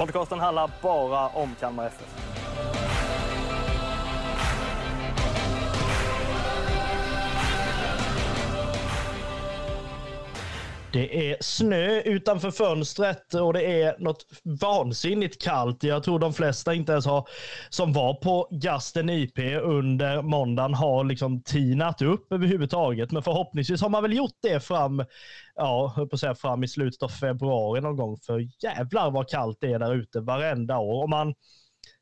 Podcasten handlar bara om Kalmar FF. Det är snö utanför fönstret och det är något vansinnigt kallt. Jag tror de flesta inte ens har, som var på Gasten IP under måndagen har liksom tinat upp överhuvudtaget. Men förhoppningsvis har man väl gjort det fram, ja, höll på att säga fram i slutet av februari någon gång. För jävlar vad kallt det är där ute varenda år. Om man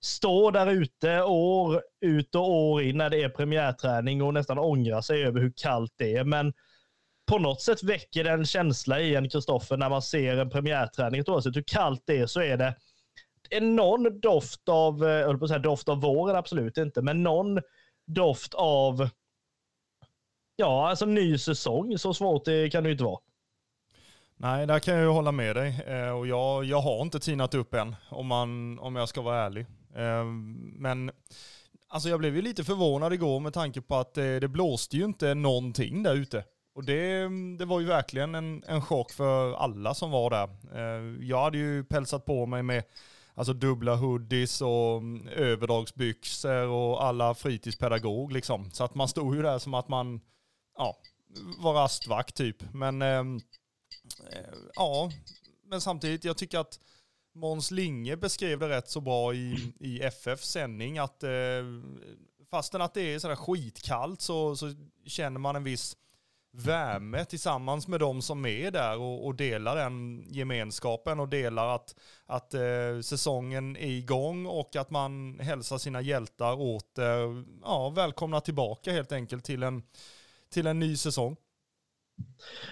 står där ute år ut och år in när det är premiärträning och nästan ångrar sig över hur kallt det är. Men på något sätt väcker det en känsla i en Kristoffer när man ser en premiärträning. Oavsett hur kallt det är så är det en någon doft av, eh, jag höll på att säga doft av våren, absolut inte, men någon doft av Ja, alltså ny säsong. Så svårt det kan det ju inte vara. Nej, där kan jag ju hålla med dig. Eh, och jag, jag har inte tinat upp än, om, man, om jag ska vara ärlig. Eh, men alltså jag blev ju lite förvånad igår med tanke på att eh, det blåste ju inte någonting där ute. Och det, det var ju verkligen en, en chock för alla som var där. Eh, jag hade ju pälsat på mig med alltså dubbla hoodies och mm, överdragsbyxor och alla fritidspedagog liksom. Så att man stod ju där som att man, ja, var rastvakt typ. Men, ehm, eh, ja, men samtidigt, jag tycker att Måns Linge beskrev det rätt så bra i, i FF sändning att eh, fastän att det är sådär skitkallt så, så känner man en viss värme tillsammans med de som är där och, och delar den gemenskapen och delar att, att eh, säsongen är igång och att man hälsar sina hjältar åter, ja, välkomna tillbaka helt enkelt till en, till en ny säsong.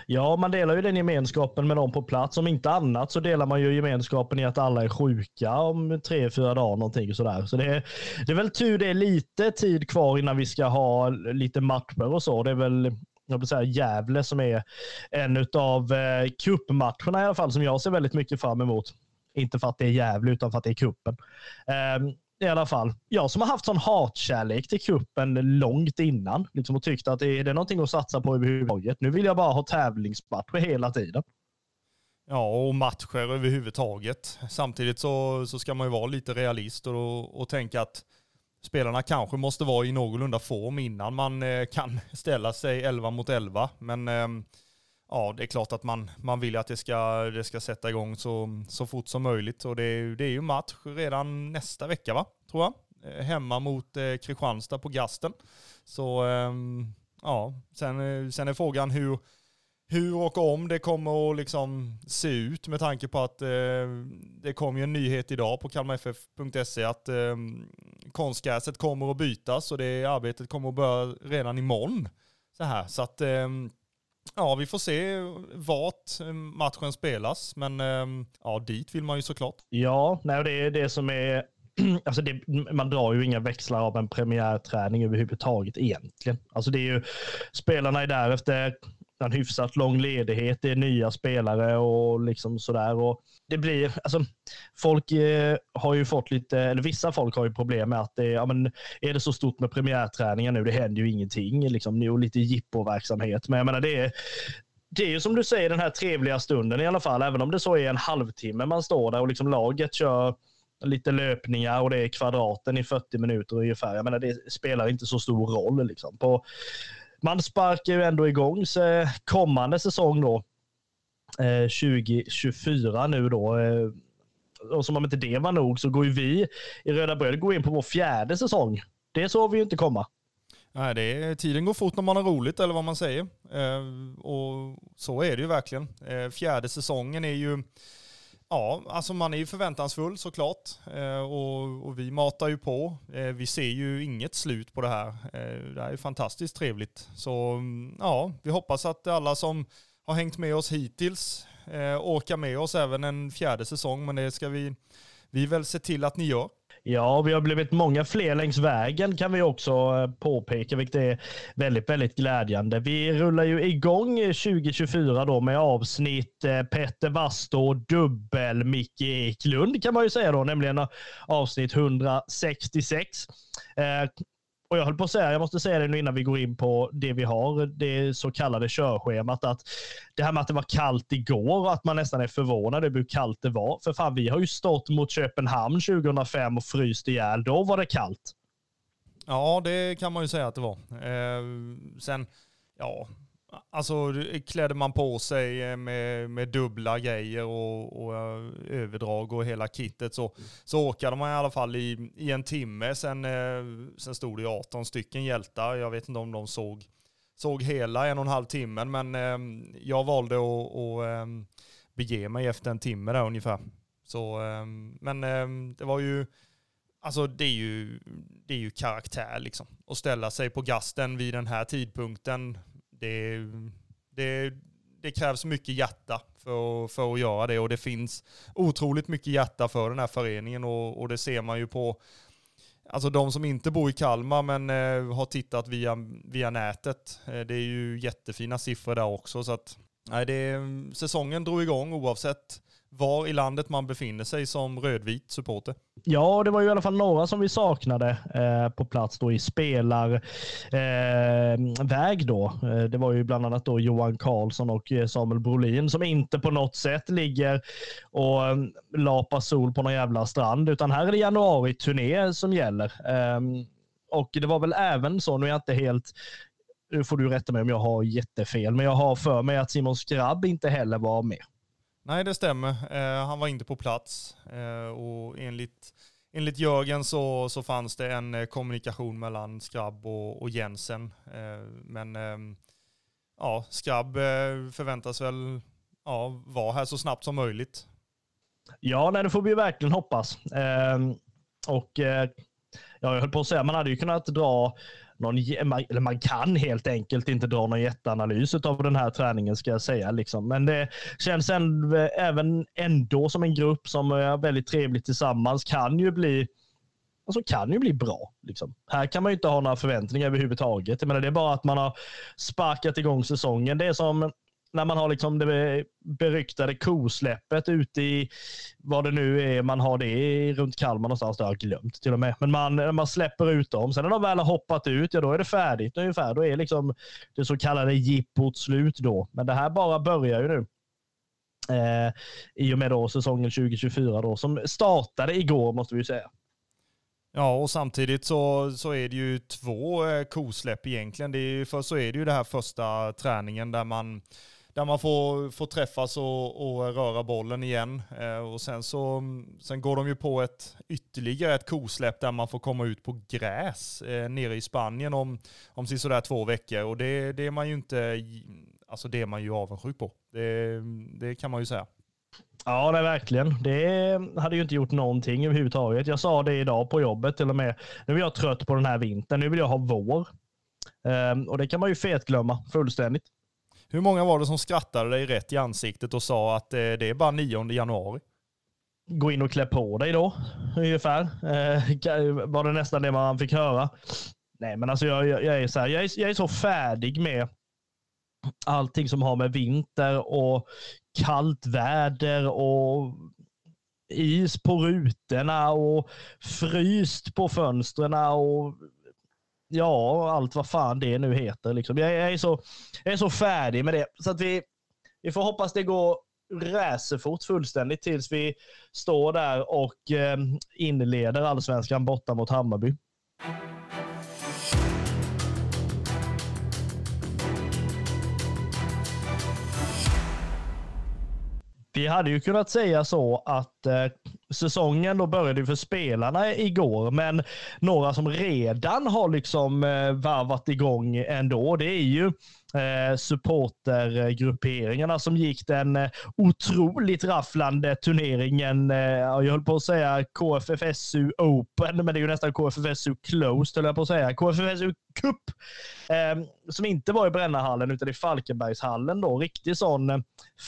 Ja, man delar ju den gemenskapen med dem på plats. Om inte annat så delar man ju gemenskapen i att alla är sjuka om tre, fyra dagar någonting sådär. Så det är, det är väl tur det är lite tid kvar innan vi ska ha lite matcher och så. Det är väl jag vill säga Gävle som är en av eh, cupmatcherna i alla fall som jag ser väldigt mycket fram emot. Inte för att det är Gävle utan för att det är kuppen. Eh, i alla fall, jag som har haft sån hatkärlek till kuppen långt innan liksom, och tyckt att det är, det är någonting att satsa på överhuvudtaget. Nu vill jag bara ha tävlingsmatcher hela tiden. Ja, och matcher överhuvudtaget. Samtidigt så, så ska man ju vara lite realist och, och tänka att spelarna kanske måste vara i någorlunda form innan man eh, kan ställa sig 11 mot 11. Men ehm, ja, det är klart att man, man vill att det ska, det ska sätta igång så, så fort som möjligt. Och det är, det är ju match redan nästa vecka, va? tror jag. Eh, hemma mot eh, Kristianstad på Gasten. Så ehm, ja, sen, eh, sen är frågan hur, hur och om det kommer att liksom se ut med tanke på att eh, det kom ju en nyhet idag på kalmarff.se att eh, konstgräset kommer att bytas och det arbetet kommer att börja redan imorgon. Så här, så att eh, ja, vi får se vart eh, matchen spelas, men eh, ja, dit vill man ju såklart. Ja, nej, det är det som är Alltså det, man drar ju inga växlar av en premiärträning överhuvudtaget egentligen. Alltså det är ju, spelarna är där efter en hyfsat lång ledighet. Det är nya spelare och liksom sådär. Och det blir, alltså, folk eh, har ju fått lite, eller vissa folk har ju problem med att det, ja, men, är det så stort med premiärträningar nu? Det händer ju ingenting. Liksom, och lite jippoverksamhet. Men jag menar, det är, det är ju som du säger den här trevliga stunden i alla fall, även om det så är en halvtimme man står där och liksom laget kör lite löpningar och det är kvadraten i 40 minuter ungefär. Jag menar, det spelar inte så stor roll. Liksom. På, man sparkar ju ändå igång så kommande säsong då. Eh, 2024 nu då. Eh, och som om inte det var nog så går ju vi i Röda Bröd går in på vår fjärde säsong. Det såg vi ju inte komma. Nej, det är, tiden går fort när man har roligt eller vad man säger. Eh, och så är det ju verkligen. Fjärde säsongen är ju Ja, alltså man är ju förväntansfull såklart eh, och, och, vi matar ju på. Eh, vi ser ju inget slut på det här. Eh, det här är fantastiskt trevligt. Så mm, ja, vi hoppas att alla som har hängt med oss hittills eh, orkar med oss även en fjärde säsong, men det ska vi vi väl se till att ni gör. Ja, vi har blivit många fler längs vägen kan vi också eh, påpeka, vilket är väldigt, väldigt glädjande. Vi rullar ju igång 2024 då med avsnitt Petter Petter Wasto dubbel Micke Eklund kan man ju säga då, nämligen eh, avsnitt 166. Och jag höll på att säga, jag måste säga det nu innan vi går in på det vi har, det så kallade körschemat, att det här med att det var kallt igår och att man nästan är förvånad över hur kallt det var. För fan, vi har ju stått mot Köpenhamn 2005 och fryst ihjäl. Då var det kallt. Ja, det kan man ju säga att det var. Eh, sen, ja, Alltså klädde man på sig eh, med, med dubbla grejer och, och eh, överdrag och hela kittet så, så åkade man i alla fall i, i en timme. Sen, eh, sen stod det 18 stycken hjältar. Jag vet inte om de såg, såg hela en och en halv timme, men jag valde att, att bege mig efter en timme där ungefär. Så, men det var ju, alltså det är ju, det är ju karaktär liksom. Att ställa sig på gasten vid den här tidpunkten det, det, det krävs mycket hjärta för, för att göra det och det finns otroligt mycket hjärta för den här föreningen och, och det ser man ju på Alltså de som inte bor i Kalmar men eh, har tittat via, via nätet. Eh, det är ju jättefina siffror där också. Så att, nej, det, säsongen drog igång oavsett var i landet man befinner sig som rödvit supporter. Ja, det var ju i alla fall några som vi saknade eh, på plats då i spelarväg. Eh, då. Eh, det var ju bland annat då Johan Karlsson och eh, Samuel Brolin som inte på något sätt ligger och eh, lapar sol på någon jävla strand, utan här är det januari-turné som gäller. Eh, och det var väl även så, nu är jag inte helt nu får du rätta mig om jag har jättefel, men jag har för mig att Simon Skrabb inte heller var med. Nej, det stämmer. Eh, han var inte på plats eh, och enligt, enligt Jörgen så, så fanns det en eh, kommunikation mellan Skrabb och, och Jensen. Eh, men ehm, ja, Skrabb eh, förväntas väl ja, vara här så snabbt som möjligt. Ja, nej, det får vi verkligen hoppas. Ehm, och eh, ja, jag höll på att säga, man hade ju kunnat dra någon, eller man kan helt enkelt inte dra någon jätteanalys av den här träningen ska jag säga. Liksom. Men det känns även ändå som en grupp som är väldigt trevligt tillsammans kan ju bli alltså kan ju bli bra. Liksom. Här kan man ju inte ha några förväntningar överhuvudtaget. Jag menar, det är bara att man har sparkat igång säsongen. Det är som när man har liksom det beryktade kosläppet ute i vad det nu är man har det runt Kalmar någonstans. Det har jag glömt till och med. Men man, man släpper ut dem. Sen när de väl har hoppat ut, ja då är det färdigt ungefär. Då är liksom det så kallade jippot slut då. Men det här bara börjar ju nu. Eh, I och med då säsongen 2024 då, som startade igår måste vi ju säga. Ja, och samtidigt så, så är det ju två eh, kosläpp egentligen. Det är, först så är det ju det här första träningen där man där man får, får träffas och, och röra bollen igen. Eh, och sen så sen går de ju på ett ytterligare ett kosläpp där man får komma ut på gräs eh, nere i Spanien om, om sådär två veckor. Och det, det är man ju inte, alltså det är man ju avundsjuk på. Det, det kan man ju säga. Ja, det är verkligen. Det hade ju inte gjort någonting överhuvudtaget. Jag sa det idag på jobbet till och med. Nu är jag trött på den här vintern. Nu vill jag ha vår. Um, och det kan man ju fetglömma fullständigt. Hur många var det som skrattade dig rätt i ansiktet och sa att eh, det är bara 9 januari? Gå in och klä på dig då, ungefär. Eh, var det nästan det man fick höra. Nej, men alltså jag, jag, jag är, så här, jag, är, jag är så färdig med allting som har med vinter och kallt väder och is på rutorna och fryst på fönstren och ja, allt vad fan det nu heter. Liksom. Jag, är så, jag är så färdig med det. Så att vi, vi får hoppas det går racerfort fullständigt tills vi står där och eh, inleder allsvenskan borta mot Hammarby. Vi hade ju kunnat säga så att eh, säsongen då började för spelarna igår, men några som redan har liksom eh, varvat igång ändå, det är ju eh, supportergrupperingarna som gick den eh, otroligt rafflande turneringen, eh, jag höll på att säga KFFSU Open, men det är ju nästan KFFSU Closed, höll jag på att säga. KFFSU Cup, ehm, som inte var i Brännahallen utan i Falkenbergshallen då. Riktig sån eh,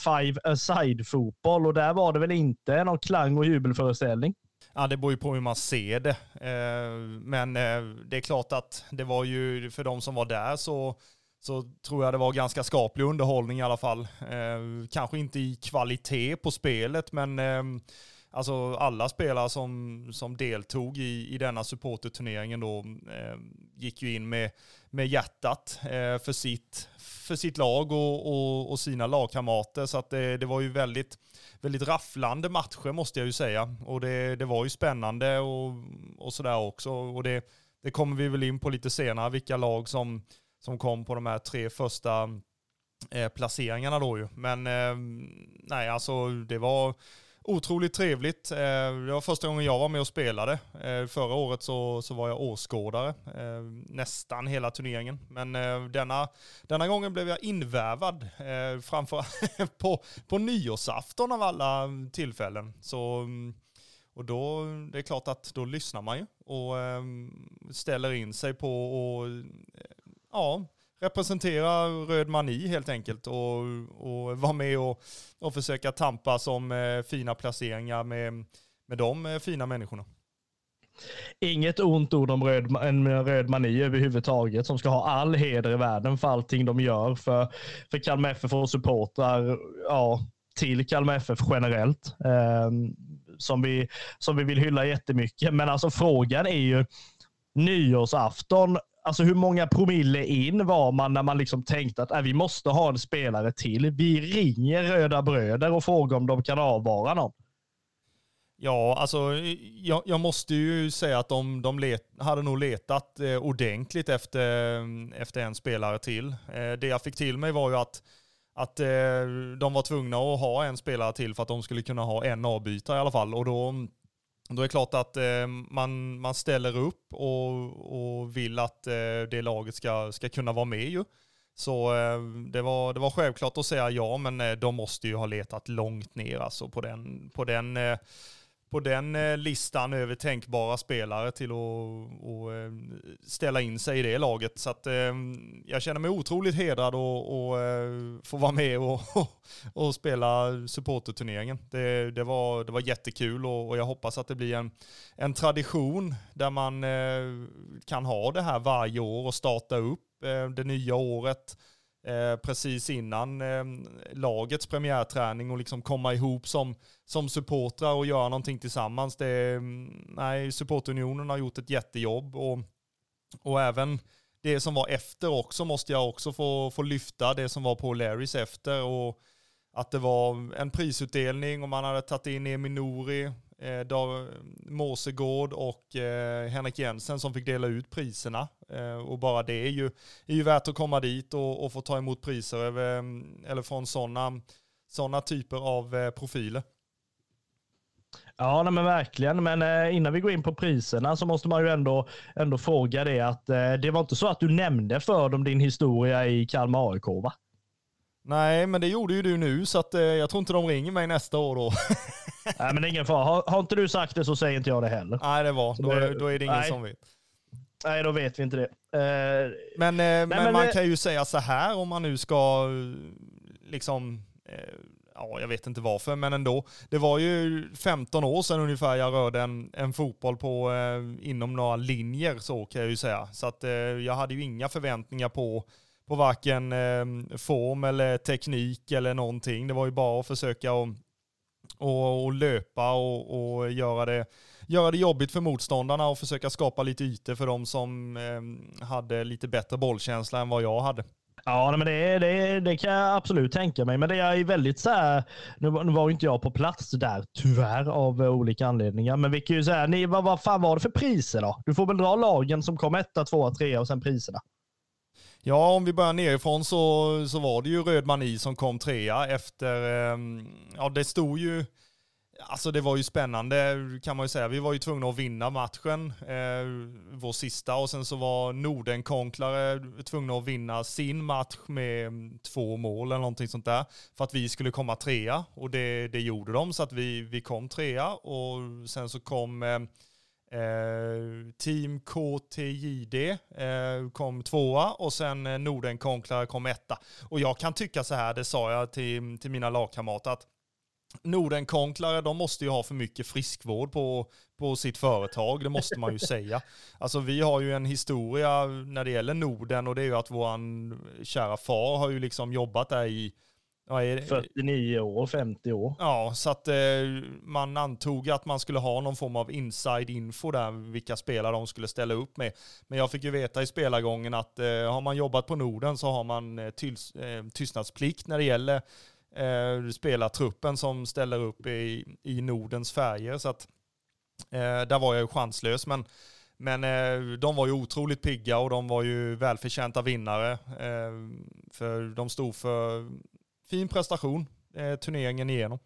five-a-side fotboll och där var det väl inte någon klang och jubelföreställning. Ja, det beror ju på hur man ser det. Eh, men eh, det är klart att det var ju, för de som var där så, så tror jag det var ganska skaplig underhållning i alla fall. Eh, kanske inte i kvalitet på spelet, men ehm, alltså alla spelare som, som deltog i, i denna supporterturneringen då eh, gick ju in med, med hjärtat eh, för, sitt, för sitt lag och, och, och sina lagkamrater. Så att det, det, var ju väldigt, väldigt rafflande matcher måste jag ju säga. Och det, det var ju spännande och, och sådär också. Och det, det kommer vi väl in på lite senare, vilka lag som, som kom på de här tre första eh, placeringarna då ju. Men eh, nej, alltså det var otroligt trevligt. Eh, det var första gången jag var med och spelade. Eh, förra året så, så var jag åskådare eh, nästan hela turneringen. Men eh, denna, denna gången blev jag invävad eh, framför på, på nyårsafton av alla tillfällen. Så, och då, det är klart att då lyssnar man ju och ehm, ställer in sig på och ja, representera röd mani helt enkelt och, och vara med och, och försöka tampa som eh, fina placeringar med, med de eh, fina människorna. Inget ont ord om röd, en röd mani överhuvudtaget som ska ha all heder i världen för allting de gör för, för Kalmar FF och supportrar ja, till Kalmar FF generellt. Eh, som, vi, som vi vill hylla jättemycket. Men alltså frågan är ju nyårsafton Alltså hur många promille in var man när man liksom tänkte att äh, vi måste ha en spelare till. Vi ringer Röda Bröder och frågar om de kan avvara någon. Ja, alltså jag, jag, måste ju säga att de, de let, hade nog letat eh, ordentligt efter, eh, efter en spelare till. Eh, det jag fick till mig var ju att, att eh, de var tvungna att ha en spelare till för att de skulle kunna ha en avbytare i alla fall. Och då då är det klart att eh, man, man ställer upp och, och vill att eh, det laget ska, ska kunna vara med ju. Så eh, det, var, det var självklart att säga ja, men eh, de måste ju ha letat långt ner alltså på den, på den eh, på den eh, listan över tänkbara spelare till att, eh, ställa in sig i det laget. Så att, eh, jag känner mig otroligt hedrad att få vara med och, och spela supporterturneringen. Det, det, var, det var jättekul och, och jag hoppas att det blir en, en tradition där man kan ha det här varje år och starta upp det nya året Eh, precis innan eh, lagets premiärträning och liksom komma ihop som, som supportrar och göra någonting tillsammans. Det, ehm, nej, supportunionen har gjort ett jättejobb och, och även det som var efter också måste jag också få, få lyfta, det som var på Larrys efter och att det var en prisutdelning och man hade tagit in Emil Eh, Måsegård och eh, Henrik Jensen som fick dela ut priserna. Eh, och bara det är ju, är ju värt att komma dit och, och få ta emot priser över, eller från sådana såna typer av eh, profiler. Ja, nej, men verkligen. Men eh, innan vi går in på priserna så måste man ju ändå, ändå fråga det att eh, det var inte så att du nämnde för dem din historia i Kalmar AIK, va? Nej, men det gjorde ju du nu, så att, eh, jag tror inte de ringer mig nästa år då. Nej, men det är ingen fara. Har, har, inte du sagt det så säger inte jag det heller. Nej, det var. Då, är, då är det ingen nej. som vet. Nej, då vet vi inte det. Uh, men, eh, nej, men, men, man det... kan ju säga så här om man nu ska liksom eh, ja, jag vet inte varför, men ändå. Det var ju 15 år sedan ungefär jag rörde en, en fotboll på, eh, inom några linjer så kan jag ju säga. Så att eh, jag hade ju inga förväntningar på på varken eh, form eller teknik eller någonting. Det var ju bara att försöka och, och, och löpa och, och, göra, det, göra det jobbigt för motståndarna och försöka skapa lite ytor för de som eh, hade lite bättre bollkänsla än vad jag hade. Ja, men det, det, det kan jag absolut tänka mig. Men det är väldigt så här, nu, nu var inte jag på plats där tyvärr av eh, olika anledningar. Men vi kan ju säga, ni, vad, vad fan var det för priser då? Du får väl dra lagen som kom etta, tvåa, trea och sen priserna. Ja, om vi börjar nerifrån så, så var det ju Röd Mani som kom trea efter, ehm, ja det stod ju, alltså det var ju spännande kan man ju säga. Vi var ju tvungna att vinna matchen, eh, vår sista, och sen så var Nordenkonklare tvungna att vinna sin match med mm, två mål eller någonting sånt där, för att vi skulle komma trea. Och det, det gjorde de, så att vi, vi kom trea och sen så kom eh, Eh, team KTJD eh, kom tvåa och sen eh, Nordenkonklar kom etta. Och jag kan tycka så här, det sa jag till, till mina lagkamrater, att Nordenkonklare, de måste ju ha för mycket friskvård på, på sitt företag, det måste man ju säga. Alltså vi har ju en historia när det gäller Norden och det är ju att våran kära far har ju liksom jobbat där i Ja, 49 år, 50 år. Ja, så att eh, man antog att man skulle ha någon form av inside info där, vilka spelare de skulle ställa upp med. Men jag fick ju veta i spelargången att eh, har man jobbat på Norden så har man eh, tyls, eh, tystnadsplikt när det gäller eh, spelartruppen som ställer upp i, i Nordens färger. Så att eh, där var jag ju chanslös. Men, men eh, de var ju otroligt pigga och de var ju välförtjänta vinnare. Eh, för de stod för fin prestation eh, turneringen igenom.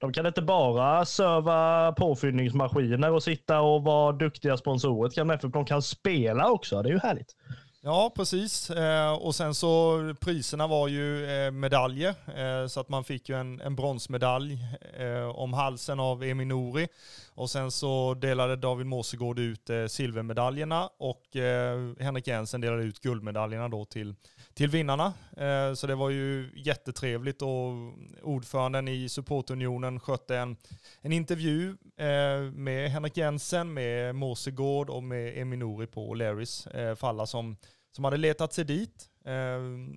De kan inte bara serva påfyllningsmaskiner och sitta och vara duktiga sponsorer till för de kan spela också. Det är ju härligt. Ja, precis. Eh, och sen så priserna var ju eh, medaljer, eh, så att man fick ju en, en bronsmedalj eh, om halsen av Eminori. Och sen så delade David Måsegård ut eh, silvermedaljerna och eh, Henrik Jensen delade ut guldmedaljerna då till, till vinnarna. Eh, så det var ju jättetrevligt och ordföranden i supportunionen skötte en, en intervju eh, med Henrik Jensen, med Morsegård och med Eminori på Larrys eh, för alla som som hade letat sig dit.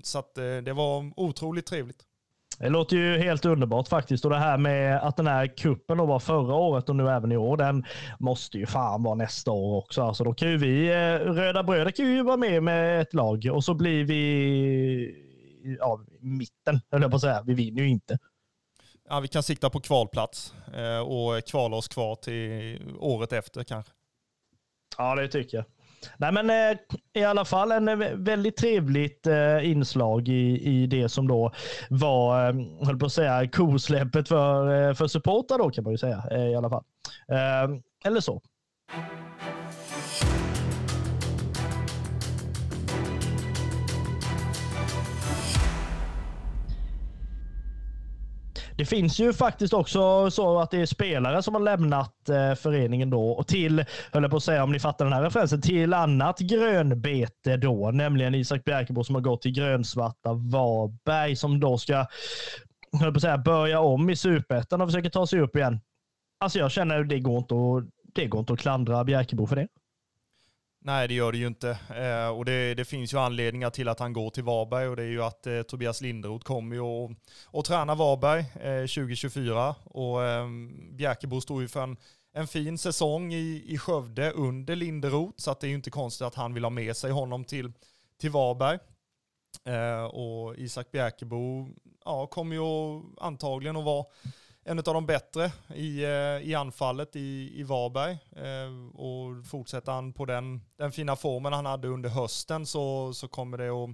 Så att det var otroligt trevligt. Det låter ju helt underbart faktiskt. Och det här med att den här kuppen då var förra året och nu även i år, den måste ju fan vara nästa år också. Alltså då kan ju vi, eh, Röda Bröder kan ju vara med med ett lag och så blir vi ja, mitten, höll jag på att säga. Vi vinner ju inte. Ja, vi kan sikta på kvalplats och kvala oss kvar till året efter kanske. Ja, det tycker jag. Nej, men eh, i alla fall en eh, väldigt trevligt eh, inslag i, i det som då var, eh, höll på att säga, kosläppet för, eh, för supportrar då kan man ju säga eh, i alla fall. Eller så. Det finns ju faktiskt också så att det är spelare som har lämnat eh, föreningen då och till, höll jag på att säga om ni fattar den här referensen, till annat grönbete då, nämligen Isak Bjerkebo som har gått till grönsvarta Varberg som då ska, höll på att säga, börja om i superettan och försöka ta sig upp igen. Alltså jag känner att det går inte att, det går inte att klandra Bjerkebo för det. Nej, det gör det ju inte. Eh, och det, det, finns ju anledningar till att han går till Varberg och det är ju att eh, Tobias Linderoth kommer ju och, och tränar Varberg eh, 2024 och eh, Bjärkebo står ju för en, en fin säsong i, i Skövde under Linderoth så att det är ju inte konstigt att han vill ha med sig honom till, till Varberg. Eh, och Isak Bjärkebo ja, kommer ju antagligen att vara en av de bättre i, eh, i anfallet i, i Varberg. Eh, och fortsätter han på den, den fina formen han hade under hösten så, så kommer det att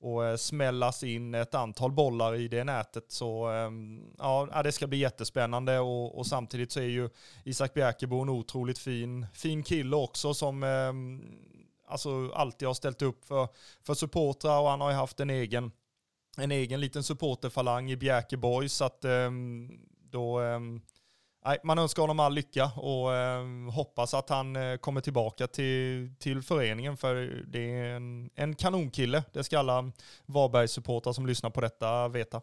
och eh, smällas in ett antal bollar i det nätet. Så ehm, ja, det ska bli jättespännande och, och samtidigt så är ju Isak Bjärkebo en otroligt fin, fin kille också som ehm, alltså alltid har ställt upp för, för supportrar och han har ju haft en egen, en egen liten supporterfalang i Bjärkeborg så att ehm, då, ehm, nej, man önskar honom all lycka och ehm, hoppas att han eh, kommer tillbaka till, till föreningen för det är en, en kanonkille. Det ska alla Varbergssupportrar som lyssnar på detta veta.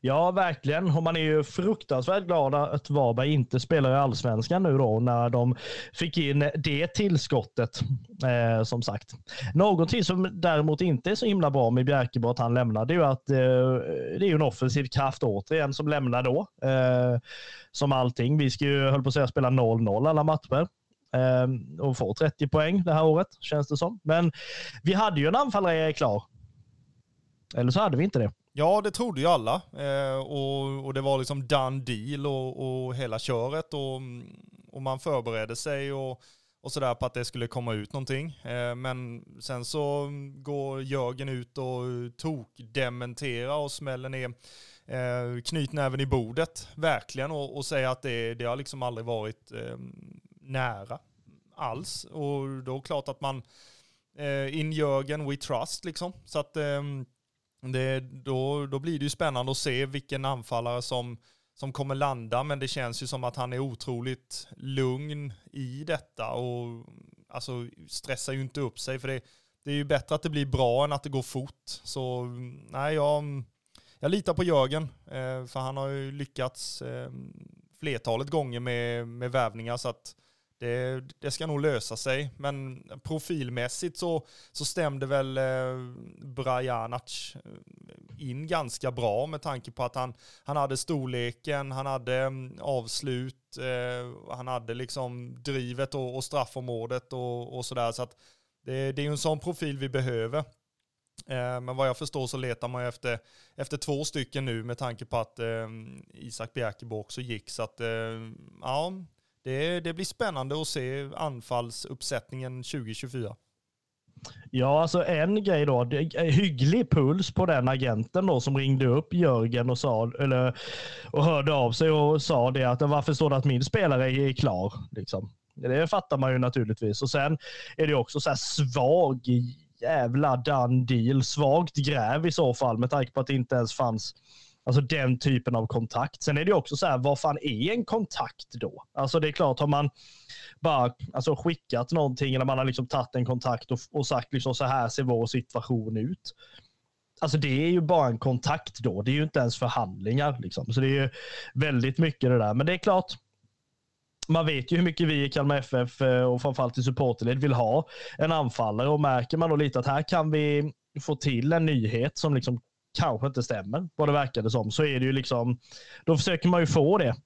Ja, verkligen. Och man är ju fruktansvärt glad att Varberg inte spelar i allsvenskan nu då när de fick in det tillskottet. Eh, som sagt. Någonting som däremot inte är så himla bra med Bjärkebo att han lämnar, det är ju att eh, det är en offensiv kraft återigen som lämnar då. Eh, som allting. Vi ska ju, höll på att säga, spela 0-0 alla matcher eh, och få 30 poäng det här året, känns det som. Men vi hade ju en anfallare klar. Eller så hade vi inte det. Ja, det trodde ju alla. Eh, och, och det var liksom done deal och, och hela köret. Och, och man förberedde sig och, och sådär på att det skulle komma ut någonting. Eh, men sen så går Jörgen ut och tokdementerar och smäller ner eh, knytnäven i bordet, verkligen, och, och säger att det, det har liksom aldrig varit eh, nära alls. Och då är det klart att man, eh, in Jörgen, we trust liksom. Så att eh, det, då, då blir det ju spännande att se vilken anfallare som, som kommer landa, men det känns ju som att han är otroligt lugn i detta och alltså stressar ju inte upp sig, för det, det är ju bättre att det blir bra än att det går fort. Så nej, jag, jag litar på Jörgen, eh, för han har ju lyckats eh, flertalet gånger med, med värvningar så att det, det, ska nog lösa sig. Men profilmässigt så, så stämde väl eh, Brajanac eh, in ganska bra med tanke på att han, han hade storleken, han hade mm, avslut, eh, han hade liksom drivet och, och straffområdet och, och sådär. Så att det, det är ju en sån profil vi behöver. Eh, men vad jag förstår så letar man efter, efter två stycken nu med tanke på att eh, Isak Bjerkebo också gick. Så att, eh, ja, det, det blir spännande att se anfallsuppsättningen 2024. Ja, alltså en grej då. Hygglig puls på den agenten då som ringde upp Jörgen och, sa, eller, och hörde av sig och sa det att varför står det att min spelare är klar? Liksom. Det fattar man ju naturligtvis. Och sen är det också så här svag jävla done deal. Svagt gräv i så fall med tanke på att det inte ens fanns Alltså den typen av kontakt. Sen är det också så här, vad fan är en kontakt då? Alltså det är klart, har man bara alltså, skickat någonting eller man har liksom tagit en kontakt och, och sagt liksom så här ser vår situation ut. Alltså det är ju bara en kontakt då. Det är ju inte ens förhandlingar. Liksom. Så det är ju väldigt mycket det där. Men det är klart, man vet ju hur mycket vi i Kalmar FF eh, och framförallt i supporterled vill ha en anfallare och märker man då lite att här kan vi få till en nyhet som liksom kanske inte stämmer, vad det verkade som, så är det ju liksom, då försöker man ju få det.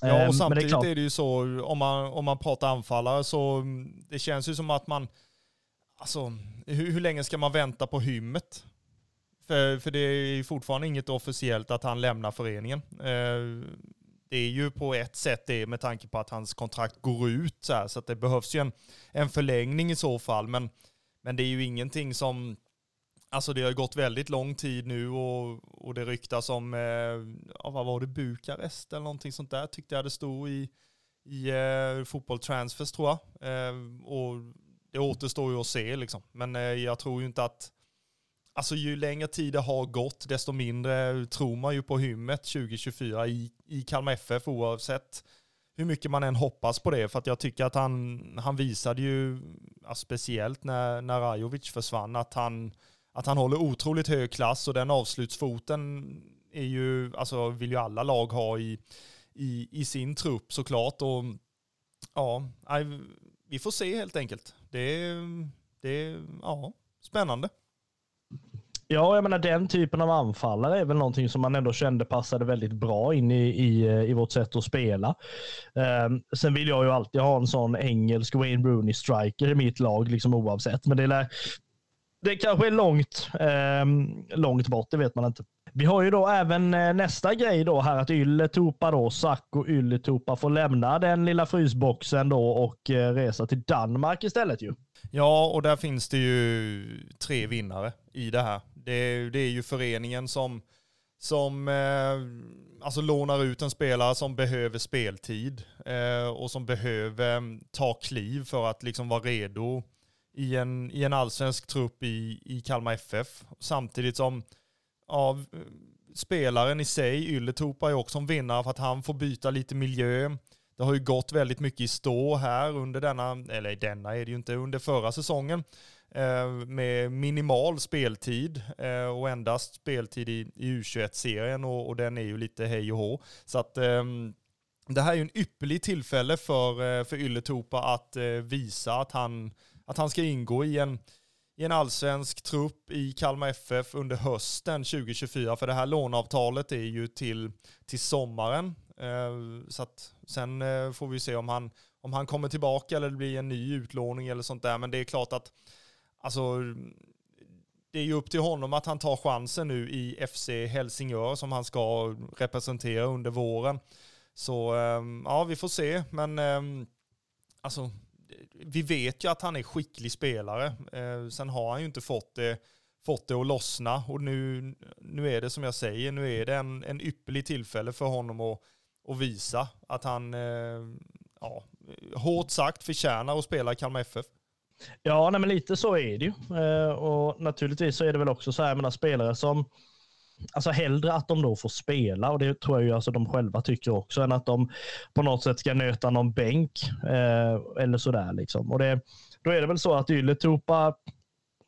Ja, och ehm, samtidigt är, är, det ju så, om man, om man pratar anfallare, så mm, det känns ju som att man, alltså, hur, hur länge ska man vänta på hymmet? För, för det är ju fortfarande inget officiellt att han lämnar föreningen. Eh, det är ju på ett sätt det med tanke på att hans kontrakt går ut så här, så att det behövs ju en, en förlängning i så fall. Men, men det är ju ingenting som, alltså det har gått väldigt lång tid nu och, och det ryktas om, eh, ja, vad var det, Bukarest eller någonting sånt där tyckte jag det stod i, i eh, fotboll transfers tror jag. Eh, och det återstår ju att se liksom. Men eh, jag tror ju inte att Alltså ju längre tid det har gått, desto mindre tror man ju på hymmet 2024 i, i Kalmar FF oavsett hur mycket man än hoppas på det. För att jag tycker att han, han visade ju, ja, speciellt när, när Rajovic försvann, att han, att han håller otroligt hög klass och den avslutsfoten är ju, alltså vill ju alla lag ha i, i, i sin trupp såklart. Och ja, vi får se helt enkelt. Det, det ja, spännande. Ja, jag menar den typen av anfallare är väl någonting som man ändå kände passade väldigt bra in i, i, i vårt sätt att spela. Um, sen vill jag ju alltid ha en sån engelsk Wayne Rooney striker i mitt lag, liksom oavsett. Men det, lär, det kanske är långt, eh, långt bort, det vet man inte. Vi har ju då även eh, nästa grej då här att Ylletupa då, Sacco Ylletupa får lämna den lilla frysboxen då och eh, resa till Danmark istället ju. Ja, och där finns det ju tre vinnare i det här. Det, det är ju föreningen som, som eh, alltså lånar ut en spelare som behöver speltid eh, och som behöver mm, ta kliv för att liksom vara redo i en, i en allsvensk trupp i, i Kalmar FF. Samtidigt som ja, spelaren i sig, Ylätupa, är också en vinnare för att han får byta lite miljö. Det har ju gått väldigt mycket i stå här under denna, eller denna är det ju inte, under förra säsongen. Eh, med minimal speltid eh, och endast speltid i, i U21-serien och, och, den är ju lite hej och hå. Så att ehm, det här är ju en ypperlig tillfälle för, eh, för att eh, visa att han, att han ska ingå i en, i en allsvensk trupp i Kalmar FF under hösten 2024. För det här låneavtalet är ju till, till sommaren. Eh, så att sen eh, får vi se om han, om han kommer tillbaka eller det blir en ny utlåning eller sånt där. Men det är klart att alltså, det är ju upp till honom att han tar chansen nu i FC Helsingör som han ska representera under våren. Så eh, ja, vi får se. Men alltså, vi vet ju att han är skicklig spelare. Eh, sen har han ju inte fått det, fått det att lossna och nu, nu är det som jag säger, nu är det en, en ypperlig tillfälle för honom att, att visa att han, eh, ja, hårt sagt förtjänar att spela i Kalmar FF. Ja, nej, men lite så är det ju. Eh, och naturligtvis så är det väl också så här, med spelare som Alltså hellre att de då får spela och det tror jag ju alltså de själva tycker också än att de på något sätt ska nöta någon bänk eh, eller sådär liksom. Och det, då är det väl så att Ylätupa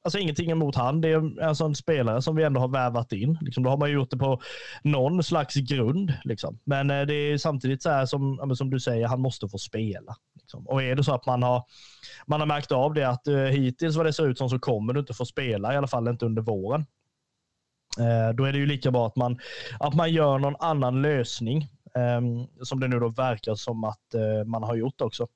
alltså ingenting emot han. Det är alltså en sån spelare som vi ändå har värvat in. Liksom, då har man gjort det på någon slags grund. Liksom. Men eh, det är samtidigt så här som, som du säger, han måste få spela. Liksom. Och är det så att man har, man har märkt av det att uh, hittills vad det ser ut som så kommer du inte få spela, i alla fall inte under våren. Eh, då är det ju lika bra att man, att man gör någon annan lösning. Ehm, som det nu då verkar som att eh, man har gjort också.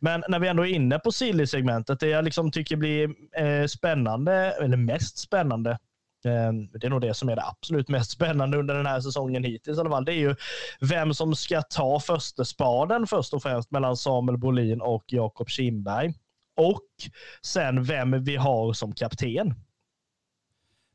Men när vi ändå är inne på silly-segmentet, det jag liksom tycker blir eh, spännande, eller mest spännande, ehm, det är nog det som är det absolut mest spännande under den här säsongen hittills i alla fall. Det är ju vem som ska ta första spaden först och främst mellan Samuel Brolin och Jakob Kindberg. Och sen vem vi har som kapten.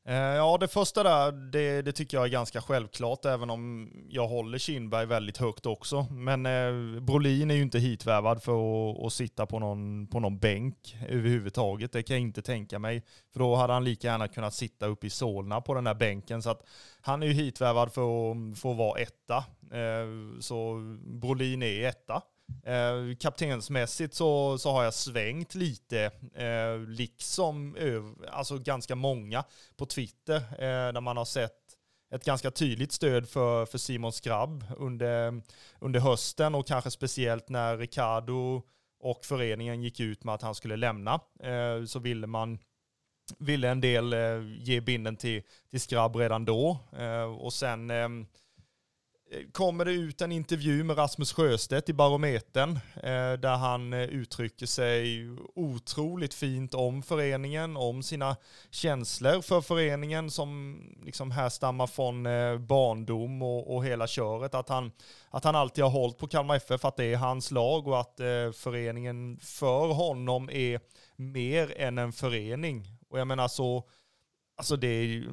Eh, ja, det första där, det, det, tycker jag är ganska självklart, även om jag håller Kindberg väldigt högt också. Men eh, Brolin är ju inte hitvärvad för att, att, sitta på någon, på någon bänk överhuvudtaget. Det kan jag inte tänka mig. För då hade han lika gärna kunnat sitta uppe i Solna på den här bänken. Så att han är ju hitvärvad för att, för att vara etta. Eh, så Brolin är etta. Eh, kaptensmässigt så, så har jag svängt lite, eh, liksom alltså ganska många på Twitter, eh, där man har sett ett ganska tydligt stöd för, för Simon Skrabb under, under hösten och kanske speciellt när Ricardo och föreningen gick ut med att han skulle lämna, eh, så ville man ville en del eh, ge binden till, till Skrabb redan då. Eh, och sen eh, Eh, kommer det ut en intervju med Rasmus Sjöstedt i Barometern eh, där han eh, uttrycker sig otroligt fint om föreningen, om sina känslor för föreningen som liksom härstammar från barndom och, och hela köret. Att han, att han alltid har hållit på Kalmar FF, att det är hans lag och att föreningen för honom är mer än en förening. Och jag menar så, alltså det är ju,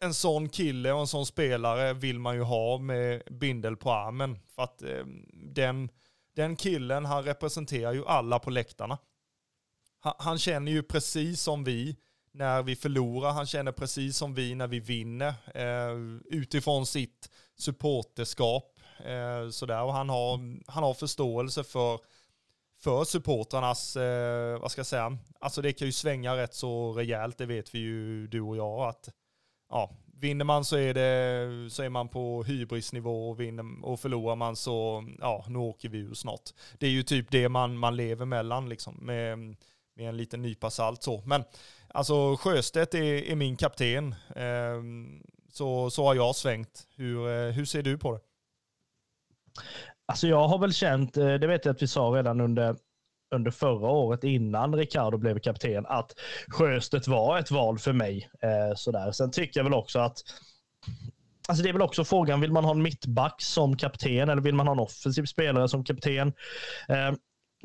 en sån kille och en sån spelare vill man ju ha med bindel på armen. För att eh, den, den killen, han representerar ju alla på läktarna. Han, han, känner ju precis som vi när vi förlorar, han känner precis som vi när vi vinner. Eh, utifrån sitt supporterskap. Eh, sådär. Och han har, han har förståelse för för supportrarnas, eh, vad ska jag säga, alltså det kan ju svänga rätt så rejält, det vet vi ju du och jag, att ja, vinner man så är, det, så är man på hybrisnivå och, vinner, och förlorar man så, ja, nu åker vi ur snart. Det är ju typ det man, man lever mellan liksom, med, med en liten nypa salt så. Men alltså Sjöstedt är, är min kapten. Eh, så, så har jag svängt. Hur, eh, hur ser du på det? Alltså jag har väl känt, eh, det vet jag att vi sa redan under under förra året innan Ricardo blev kapten att Sjöstedt var ett val för mig. Eh, sådär. Sen tycker jag väl också att Alltså det är väl också frågan, vill man ha en mittback som kapten eller vill man ha en offensiv spelare som kapten? Eh,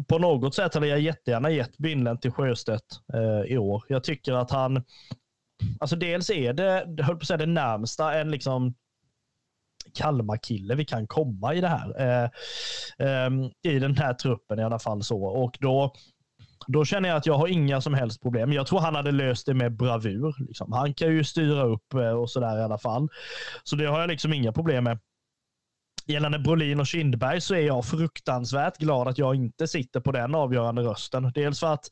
på något sätt hade jag jättegärna gett bindeln till Sjöstedt eh, i år. Jag tycker att han, alltså dels är det, höll på att säga det närmsta en liksom Kalmar-kille vi kan komma i det här. Eh, eh, I den här truppen i alla fall. så. Och då, då känner jag att jag har inga som helst problem. Jag tror han hade löst det med bravur. Liksom. Han kan ju styra upp eh, och sådär i alla fall. Så det har jag liksom inga problem med. Gällande Brolin och Kindberg så är jag fruktansvärt glad att jag inte sitter på den avgörande rösten. Dels för att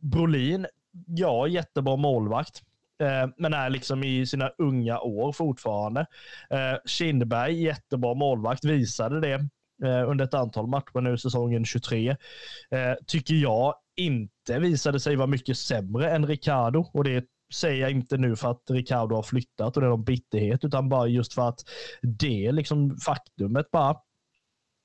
Brolin, ja, jättebra målvakt. Eh, men är liksom i sina unga år fortfarande. Eh, Kindberg, jättebra målvakt, visade det eh, under ett antal matcher nu säsongen 23. Tycker jag inte visade sig vara mycket sämre än Ricardo och det säger jag inte nu för att Ricardo har flyttat och det är någon bitterhet utan bara just för att det liksom faktumet bara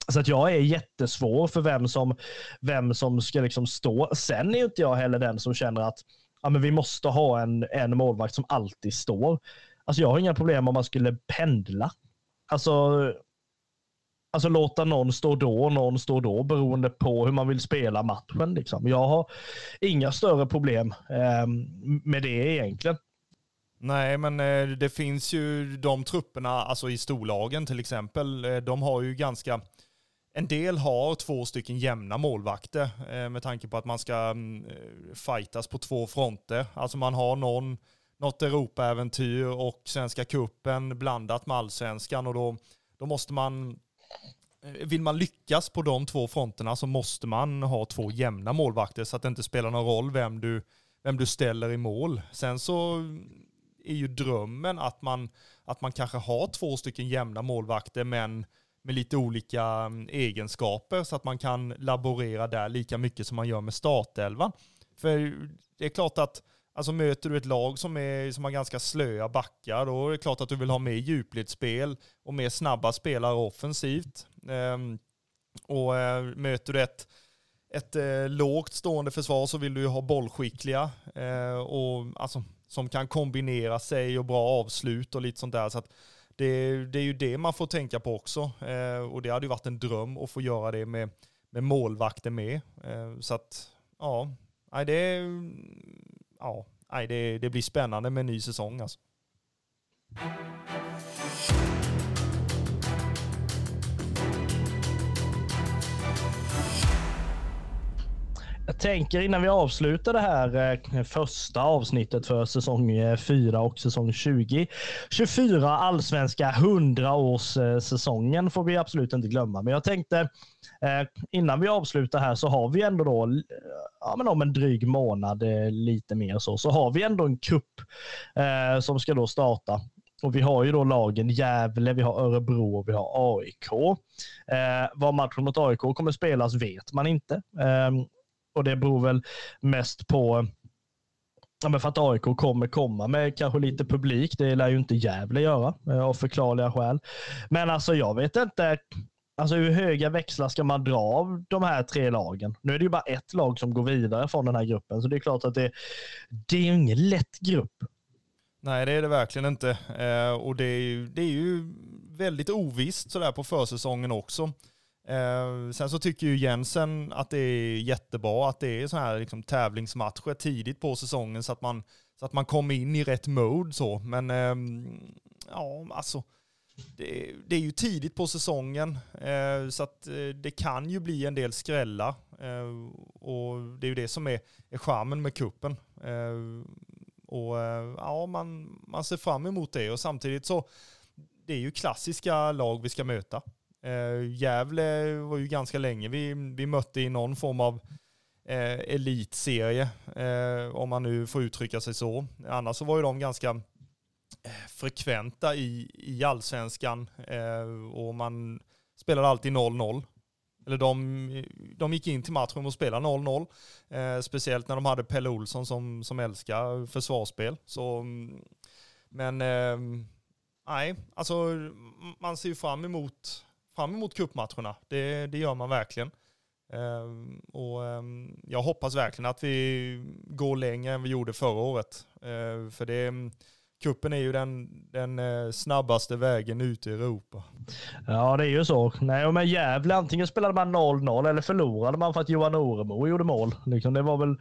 så att jag är jättesvår för vem som, vem som ska liksom stå. Sen är inte jag heller den som känner att ja, men vi måste ha en, en målvakt som alltid står. Alltså jag har inga problem om man skulle pendla. Alltså, alltså låta någon stå då och någon stå då beroende på hur man vill spela matchen. Liksom. Jag har inga större problem eh, med det egentligen. Nej, men eh, det finns ju de trupperna, alltså i storlagen till exempel, eh, de har ju ganska en del har två stycken jämna målvakter eh, med tanke på att man ska mm, eh, fightas på två fronter. Alltså man har någon, något Europaäventyr och Svenska kuppen blandat med allsvenskan och då, då måste man eh, vill man lyckas på de två fronterna så måste man ha två jämna målvakter så att det inte spelar någon roll vem du, vem du ställer i mål. Sen så mm, är ju drömmen att man, att man kanske har två stycken jämna målvakter men med lite olika mm, egenskaper så att man kan laborera där lika mycket som man gör med startelvan. För det är klart att Alltså möter du ett lag som, är, som har ganska slöa backar, då är det klart att du vill ha mer djupledsspel och mer snabba spelare offensivt. Ehm, och eh, möter du ett, ett eh, lågt stående försvar så vill du ju ha bollskickliga eh, och alltså, som kan kombinera sig och bra avslut och lite sånt där. Så att det, det är ju det man får tänka på också. Eh, och det hade ju varit en dröm att få göra det med, med målvakter med. Eh, så att, ja, Nej, det är ja, nej, det, det blir spännande med en ny säsong alltså. Jag tänker innan vi avslutar det här eh, första avsnittet för säsong eh, 4 och säsong 20. 24 allsvenska 100-årssäsongen får vi absolut inte glömma. Men jag tänkte eh, innan vi avslutar här så har vi ändå då ja, men om en dryg månad, lite mer så, så har vi ändå en kupp eh, som ska då starta. Och vi har ju då lagen Gävle, vi har Örebro och vi har AIK. Eh, var matchen mot AIK kommer spelas vet man inte. Eh, och det beror väl mest på Ja, men för att AIK kommer komma med kanske lite publik. Det lär ju inte Gävle göra eh, av förklarliga skäl. Men alltså jag vet inte. Alltså hur höga växlar ska man dra av de här tre lagen? Nu är det ju bara ett lag som går vidare från den här gruppen, så det är klart att det, det är ingen lätt grupp. Nej, det är det verkligen inte. Eh, och det är, ju, det är ju väldigt ovisst sådär på försäsongen också. Eh, sen så tycker ju Jensen att det är jättebra att det är så här liksom tävlingsmatcher tidigt på säsongen så att man, så att man kommer in i rätt mode så. Men eh, ja, alltså det, det, är ju tidigt på säsongen eh, så att eh, det kan ju bli en del skrällar. Eh, och det är ju det som är, är charmen med kuppen. Eh, och eh, ja, man, man ser fram emot det och samtidigt så det är ju klassiska lag vi ska möta. Eh, Gävle var ju ganska länge vi, vi mötte i någon form av eh, elitserie, eh, om man nu får uttrycka sig så. Annars så var ju de ganska eh, frekventa i, i allsvenskan eh, och man spelade alltid 0-0. Eller de, de gick in till matchen och spelade 0-0. Eh, speciellt när de hade Pelle Olsson som, som älskar försvarsspel. Så, mm, men eh, nej, alltså man ser ju fram emot fram emot cupmatcherna. Det, det gör man verkligen. Um, och um, jag hoppas verkligen att vi går längre än vi gjorde förra året. Uh, för det, Kuppen är ju den, den eh, snabbaste vägen ut i Europa. Ja, det är ju så. Nej, och med Gävle, antingen spelade man 0-0 eller förlorade man för att Johan Oremo gjorde mål. Liksom, det var väl,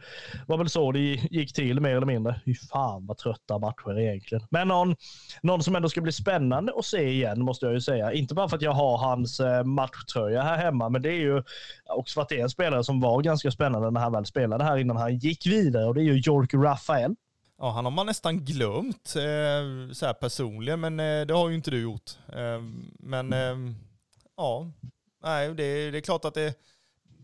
var väl så det gick till mer eller mindre. Fy fan vad trötta matcher egentligen. Men någon, någon som ändå ska bli spännande att se igen måste jag ju säga. Inte bara för att jag har hans eh, matchtröja här hemma, men det är ju också för att det är en spelare som var ganska spännande när han väl spelade här innan han gick vidare och det är ju Jork Rafael. Ja, han har man nästan glömt eh, så här personligen, men eh, det har ju inte du gjort. Eh, men eh, ja, nej, det, det, är klart att det,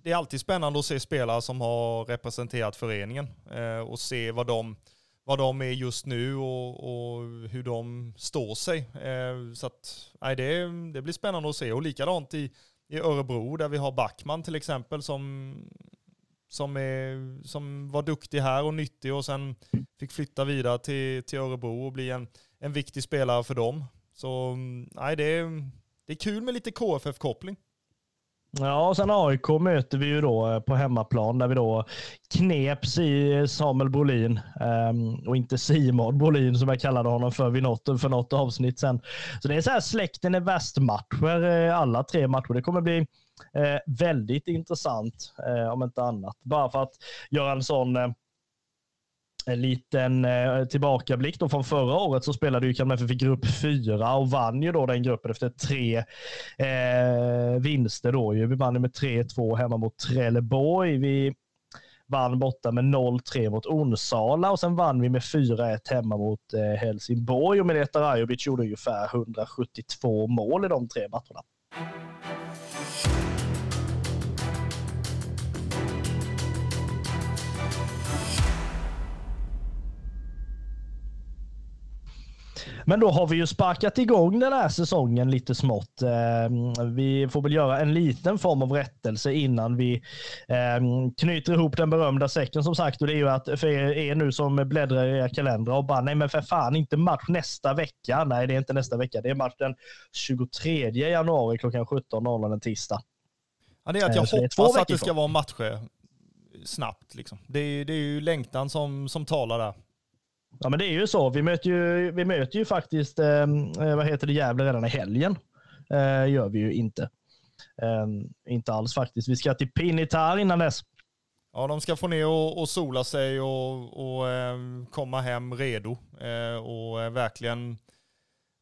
det, är alltid spännande att se spelare som har representerat föreningen eh, och se vad de, vad de är just nu och, och hur de står sig. Eh, så att, nej, det, det blir spännande att se. Och likadant i, i Örebro där vi har Backman till exempel som som, är, som var duktig här och nyttig och sen fick flytta vidare till, till Örebro och bli en, en viktig spelare för dem. Så mm, nej, det är, det är kul med lite KFF-koppling. Ja, och sen AIK möter vi ju då eh, på hemmaplan där vi då kneps i Samuel Brolin ehm, och inte Simon Brolin som jag kallade honom för vid något, för något avsnitt sen. Så det är så här släkten är värst matcher eh, alla tre matcher. Det kommer bli Eh, väldigt intressant, eh, om inte annat. Bara för att göra en sån eh, en liten eh, tillbakablick då från förra året så spelade ju Kalmar FF i grupp fyra och vann ju då den gruppen efter tre eh, vinster då. Vi vann med 3-2 hemma mot Trelleborg. Vi vann borta med 0-3 mot Onsala och sen vann vi med 4-1 hemma mot eh, Helsingborg och Mileta Rajovic gjorde ungefär 172 mål i de tre matcherna. Men då har vi ju sparkat igång den här säsongen lite smått. Eh, vi får väl göra en liten form av rättelse innan vi eh, knyter ihop den berömda säcken som sagt. Och det är ju att för er nu som bläddrar i era kalendrar och bara nej men för fan inte match nästa vecka. Nej det är inte nästa vecka. Det är match den 23 januari klockan 17.00 en tisdag. Ja, det är att jag hoppas att det ska vara matcher snabbt. Liksom. Det, är, det är ju längtan som, som talar där. Ja, men det är ju så. Vi möter ju, vi möter ju faktiskt, ehm, eh, vad heter det, Gävle redan i helgen. Eh, gör vi ju inte. Eh, inte alls faktiskt. Vi ska till Pinitar innan dess. Ja, de ska få ner och, och sola sig och, och eh, komma hem redo eh, och eh, verkligen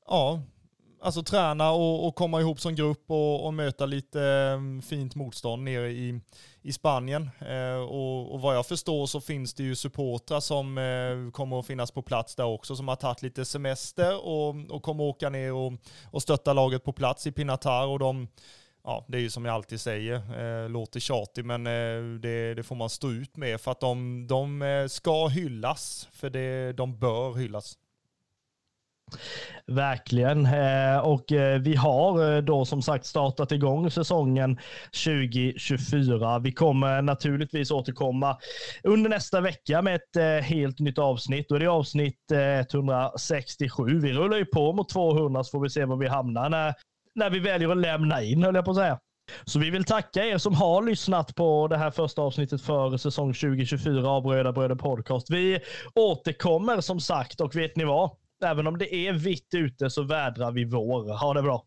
ja, alltså träna och, och, komma ihop som grupp och, och möta lite eh, fint motstånd nere i, i Spanien. Eh, och, och, vad jag förstår så finns det ju supportrar som eh, kommer att finnas på plats där också som har tagit lite semester och, och kommer åka ner och, och stötta laget på plats i Pinatar och de Ja, det är ju som jag alltid säger, eh, låter tjatig men eh, det, det, får man stå ut med för att de, de eh, ska hyllas, för det, de bör hyllas. Verkligen. Eh, och eh, vi har eh, då som sagt startat igång säsongen 2024. Vi kommer naturligtvis återkomma under nästa vecka med ett helt nytt avsnitt och det är avsnitt 167. Vi rullar ju på mot 200 så får vi se var vi hamnar när, när vi väljer att lämna in höll jag på att säga. Så vi vill tacka er som har lyssnat på det här första avsnittet för säsong 2024 av Röda Bröder Podcast. Vi återkommer som sagt och vet ni vad? Även om det är vitt ute så vädrar vi vår. Ha det bra.